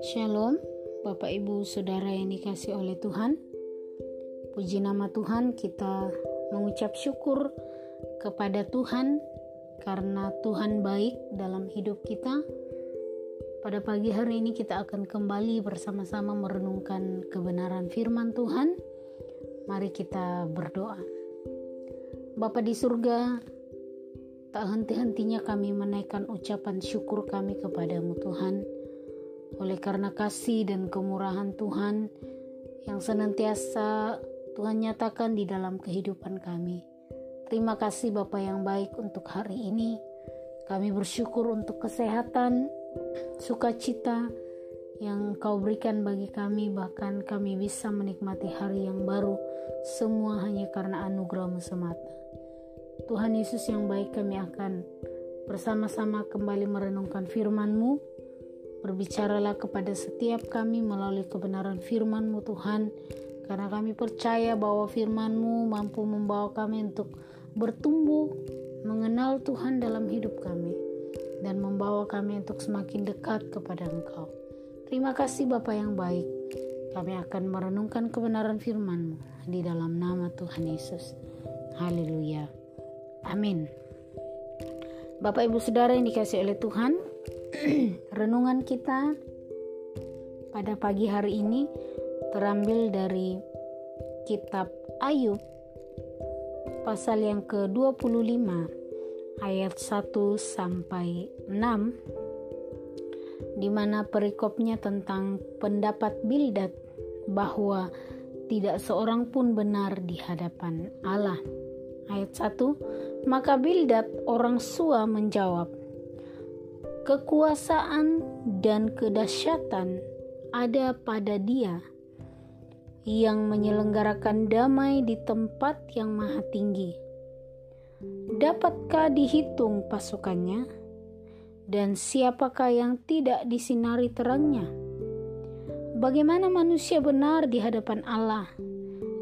Shalom, Bapak Ibu Saudara yang dikasih oleh Tuhan. Puji nama Tuhan, kita mengucap syukur kepada Tuhan karena Tuhan baik dalam hidup kita. Pada pagi hari ini kita akan kembali bersama-sama merenungkan kebenaran firman Tuhan. Mari kita berdoa. Bapa di surga, tak henti-hentinya kami menaikkan ucapan syukur kami kepadamu Tuhan oleh karena kasih dan kemurahan Tuhan yang senantiasa Tuhan nyatakan di dalam kehidupan kami. Terima kasih Bapa yang baik untuk hari ini. Kami bersyukur untuk kesehatan, sukacita yang kau berikan bagi kami bahkan kami bisa menikmati hari yang baru semua hanya karena anugerahmu semata. Tuhan Yesus yang baik kami akan bersama-sama kembali merenungkan firman-Mu Berbicaralah kepada setiap kami melalui kebenaran firman-Mu Tuhan, karena kami percaya bahwa firman-Mu mampu membawa kami untuk bertumbuh, mengenal Tuhan dalam hidup kami, dan membawa kami untuk semakin dekat kepada Engkau. Terima kasih Bapa yang baik. Kami akan merenungkan kebenaran firman-Mu di dalam nama Tuhan Yesus. Haleluya. Amin. Bapak Ibu Saudara yang dikasih oleh Tuhan, renungan kita pada pagi hari ini terambil dari kitab Ayub pasal yang ke-25 ayat 1 sampai 6 di mana perikopnya tentang pendapat Bildad bahwa tidak seorang pun benar di hadapan Allah. Ayat 1 Maka Bildad orang Sua menjawab Kekuasaan dan kedahsyatan ada pada Dia yang menyelenggarakan damai di tempat yang maha tinggi. Dapatkah dihitung pasukannya? Dan siapakah yang tidak disinari terangnya? Bagaimana manusia benar di hadapan Allah?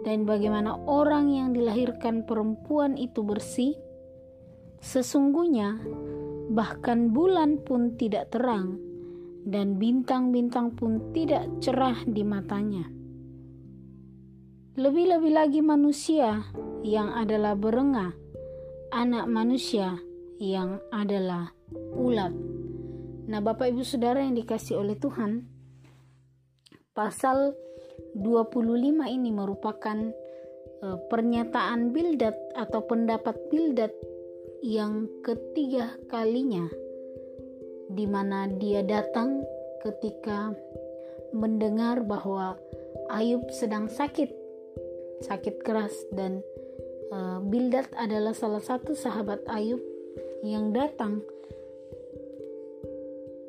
Dan bagaimana orang yang dilahirkan perempuan itu bersih? Sesungguhnya bahkan bulan pun tidak terang, dan bintang-bintang pun tidak cerah di matanya. Lebih-lebih lagi manusia yang adalah berengah, anak manusia yang adalah ulat. Nah, Bapak Ibu Saudara yang dikasih oleh Tuhan, pasal 25 ini merupakan uh, pernyataan Bildad atau pendapat Bildad yang ketiga kalinya di mana dia datang ketika mendengar bahwa Ayub sedang sakit sakit keras dan uh, Bildad adalah salah satu sahabat Ayub yang datang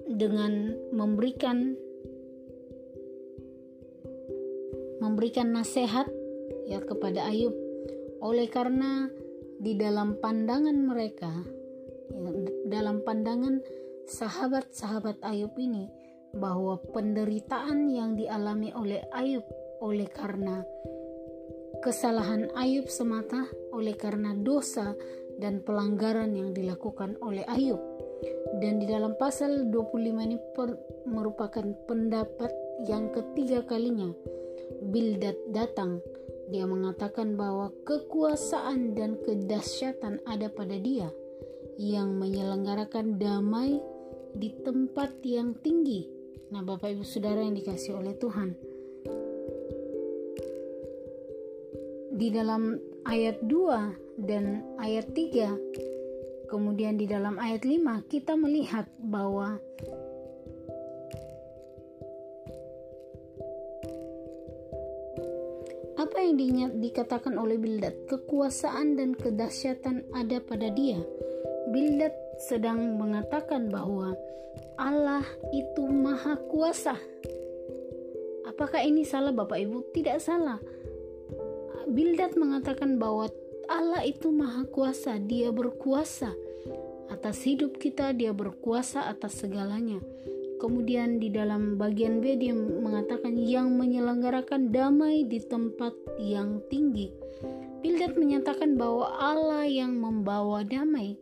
dengan memberikan memberikan nasihat ya kepada Ayub oleh karena di dalam pandangan mereka, ya, dalam pandangan sahabat-sahabat Ayub ini, bahwa penderitaan yang dialami oleh Ayub oleh karena kesalahan Ayub semata, oleh karena dosa dan pelanggaran yang dilakukan oleh Ayub. Dan di dalam pasal 25 ini merupakan pendapat yang ketiga kalinya Bildad datang dia mengatakan bahwa kekuasaan dan kedahsyatan ada pada Dia yang menyelenggarakan damai di tempat yang tinggi. Nah, Bapak Ibu Saudara yang dikasih oleh Tuhan. Di dalam ayat 2 dan ayat 3, kemudian di dalam ayat 5 kita melihat bahwa yang di, dikatakan oleh Bildad? Kekuasaan dan kedahsyatan ada pada dia. Bildad sedang mengatakan bahwa Allah itu maha kuasa. Apakah ini salah Bapak Ibu? Tidak salah. Bildad mengatakan bahwa Allah itu maha kuasa, dia berkuasa atas hidup kita, dia berkuasa atas segalanya. Kemudian di dalam bagian B dia mengatakan yang menyelenggarakan damai di tempat yang tinggi. Bildad menyatakan bahwa Allah yang membawa damai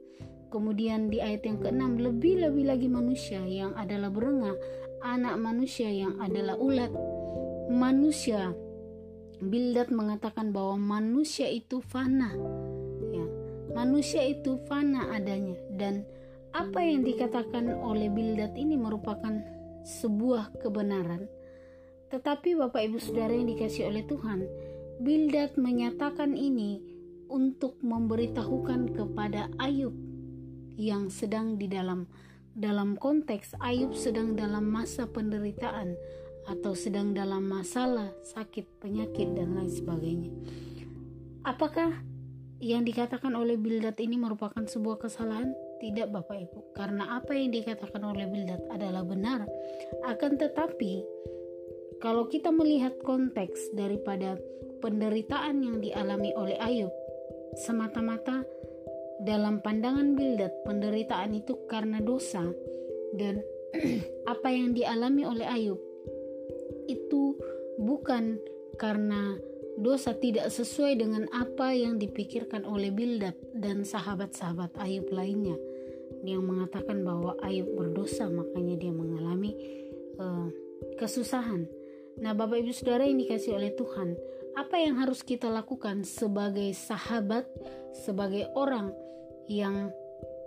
Kemudian di ayat yang ke-6 lebih-lebih lagi manusia yang adalah berengah, anak manusia yang adalah ulat. Manusia Bildad mengatakan bahwa manusia itu fana. Ya, manusia itu fana adanya dan apa yang dikatakan oleh Bildad ini merupakan sebuah kebenaran. Tetapi Bapak Ibu Saudara yang dikasih oleh Tuhan, Bildad menyatakan ini untuk memberitahukan kepada Ayub yang sedang di dalam dalam konteks Ayub sedang dalam masa penderitaan atau sedang dalam masalah sakit, penyakit dan lain sebagainya. Apakah yang dikatakan oleh Bildad ini merupakan sebuah kesalahan? Tidak Bapak Ibu, karena apa yang dikatakan oleh Bildad adalah benar. Akan tetapi, kalau kita melihat konteks daripada penderitaan yang dialami oleh Ayub, semata-mata dalam pandangan Bildad, penderitaan itu karena dosa. Dan apa yang dialami oleh Ayub itu bukan karena dosa tidak sesuai dengan apa yang dipikirkan oleh Bildad dan sahabat-sahabat Ayub lainnya yang mengatakan bahwa Ayub berdosa makanya dia mengalami uh, kesusahan. Nah, Bapak Ibu Saudara yang dikasih oleh Tuhan, apa yang harus kita lakukan sebagai sahabat, sebagai orang yang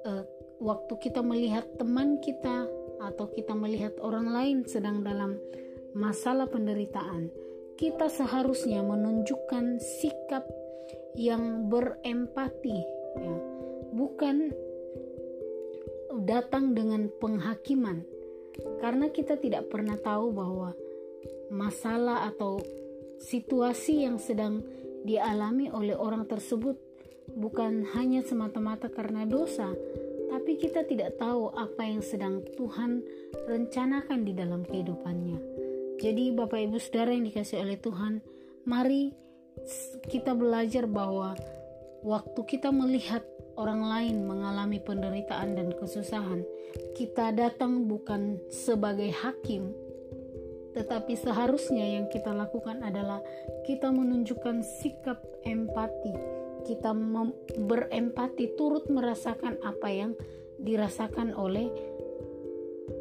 uh, waktu kita melihat teman kita atau kita melihat orang lain sedang dalam masalah penderitaan, kita seharusnya menunjukkan sikap yang berempati ya bukan datang dengan penghakiman karena kita tidak pernah tahu bahwa masalah atau situasi yang sedang dialami oleh orang tersebut bukan hanya semata-mata karena dosa tapi kita tidak tahu apa yang sedang Tuhan rencanakan di dalam kehidupannya. Jadi Bapak Ibu Saudara yang dikasih oleh Tuhan, mari kita belajar bahwa waktu kita melihat orang lain mengalami penderitaan dan kesusahan, kita datang bukan sebagai hakim, tetapi seharusnya yang kita lakukan adalah kita menunjukkan sikap empati. Kita berempati turut merasakan apa yang dirasakan oleh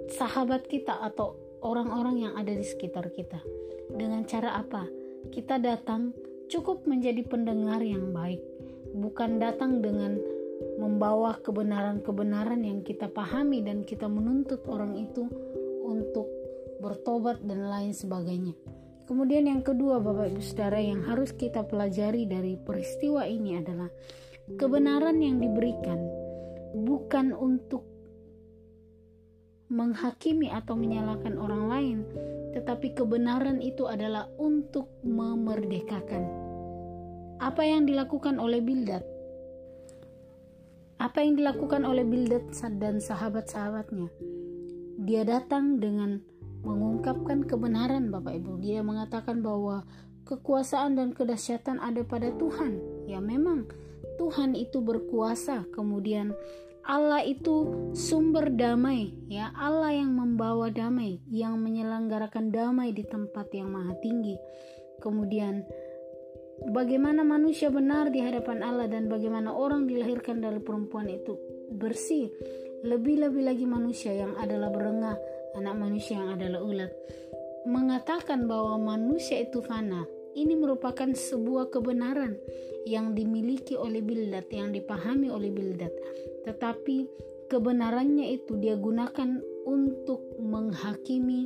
sahabat kita atau orang-orang yang ada di sekitar kita. Dengan cara apa? Kita datang cukup menjadi pendengar yang baik, bukan datang dengan membawa kebenaran-kebenaran yang kita pahami dan kita menuntut orang itu untuk bertobat dan lain sebagainya. Kemudian yang kedua Bapak Ibu Saudara yang harus kita pelajari dari peristiwa ini adalah kebenaran yang diberikan bukan untuk menghakimi atau menyalahkan orang lain, tetapi kebenaran itu adalah untuk memerdekakan. Apa yang dilakukan oleh Bildad? Apa yang dilakukan oleh Bildad dan sahabat-sahabatnya? Dia datang dengan mengungkapkan kebenaran Bapak Ibu. Dia mengatakan bahwa kekuasaan dan kedahsyatan ada pada Tuhan. Ya memang Tuhan itu berkuasa. Kemudian Allah itu sumber damai, ya Allah yang membawa damai, yang menyelenggarakan damai di tempat yang maha tinggi. Kemudian bagaimana manusia benar di hadapan Allah dan bagaimana orang dilahirkan dari perempuan itu bersih. Lebih-lebih lagi manusia yang adalah berengah, anak manusia yang adalah ulat. Mengatakan bahwa manusia itu fana, ini merupakan sebuah kebenaran yang dimiliki oleh Bildad, yang dipahami oleh Bildad tetapi kebenarannya itu dia gunakan untuk menghakimi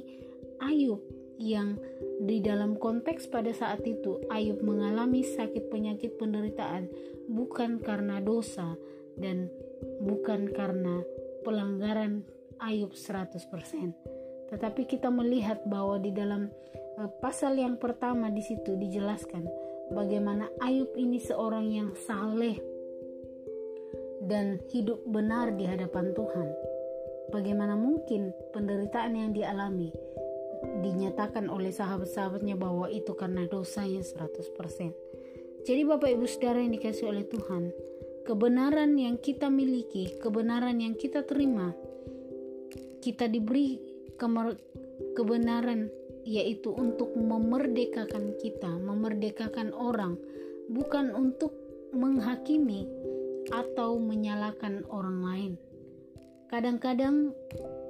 Ayub yang di dalam konteks pada saat itu Ayub mengalami sakit penyakit penderitaan bukan karena dosa dan bukan karena pelanggaran Ayub 100%. Tetapi kita melihat bahwa di dalam eh, pasal yang pertama di situ dijelaskan bagaimana Ayub ini seorang yang saleh dan hidup benar di hadapan Tuhan. Bagaimana mungkin penderitaan yang dialami dinyatakan oleh sahabat-sahabatnya bahwa itu karena dosanya 100%. Jadi Bapak Ibu Saudara yang dikasih oleh Tuhan, kebenaran yang kita miliki, kebenaran yang kita terima, kita diberi kebenaran yaitu untuk memerdekakan kita, memerdekakan orang, bukan untuk menghakimi, atau menyalahkan orang lain. Kadang-kadang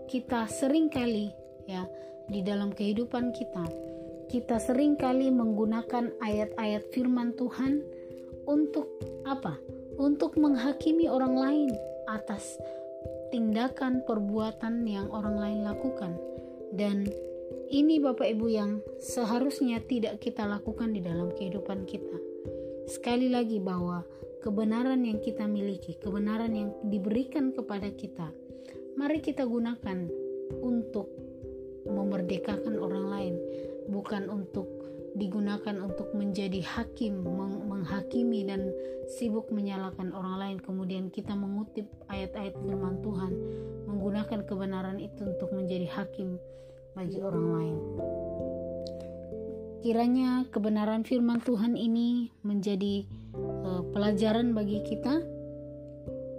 kita sering kali ya di dalam kehidupan kita kita sering kali menggunakan ayat-ayat firman Tuhan untuk apa? Untuk menghakimi orang lain atas tindakan perbuatan yang orang lain lakukan. Dan ini Bapak Ibu yang seharusnya tidak kita lakukan di dalam kehidupan kita. Sekali lagi bahwa kebenaran yang kita miliki, kebenaran yang diberikan kepada kita, mari kita gunakan untuk memerdekakan orang lain, bukan untuk digunakan untuk menjadi hakim, meng menghakimi dan sibuk menyalahkan orang lain. Kemudian kita mengutip ayat-ayat firman Tuhan, menggunakan kebenaran itu untuk menjadi hakim bagi orang lain. Kiranya kebenaran firman Tuhan ini menjadi uh, pelajaran bagi kita.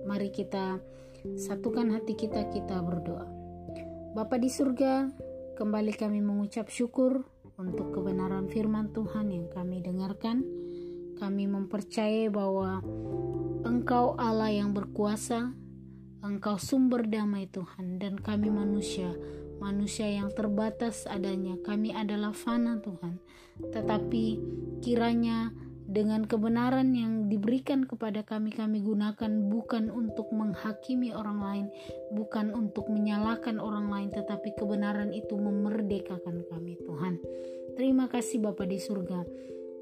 Mari kita satukan hati kita, kita berdoa. Bapa di surga, kembali kami mengucap syukur untuk kebenaran firman Tuhan yang kami dengarkan. Kami mempercayai bahwa Engkau Allah yang berkuasa, Engkau sumber damai Tuhan, dan kami manusia, manusia yang terbatas adanya. Kami adalah fana Tuhan, tetapi kiranya dengan kebenaran yang diberikan kepada kami, kami gunakan bukan untuk menghakimi orang lain, bukan untuk menyalahkan orang lain, tetapi kebenaran itu memerdekakan kami, Tuhan. Terima kasih Bapa di surga.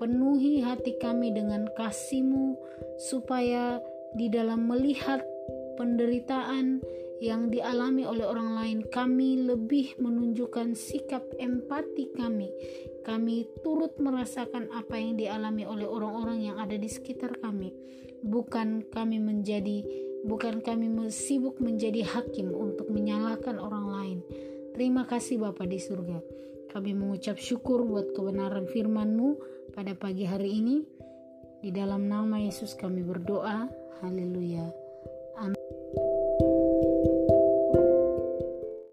Penuhi hati kami dengan kasih-Mu supaya di dalam melihat penderitaan yang dialami oleh orang lain, kami lebih menunjukkan sikap empati kami. Kami turut merasakan apa yang dialami oleh orang-orang yang ada di sekitar kami. Bukan kami menjadi bukan kami sibuk menjadi hakim untuk menyalahkan orang lain. Terima kasih Bapa di surga. Kami mengucap syukur buat kebenaran firman-Mu pada pagi hari ini. Di dalam nama Yesus kami berdoa. Haleluya.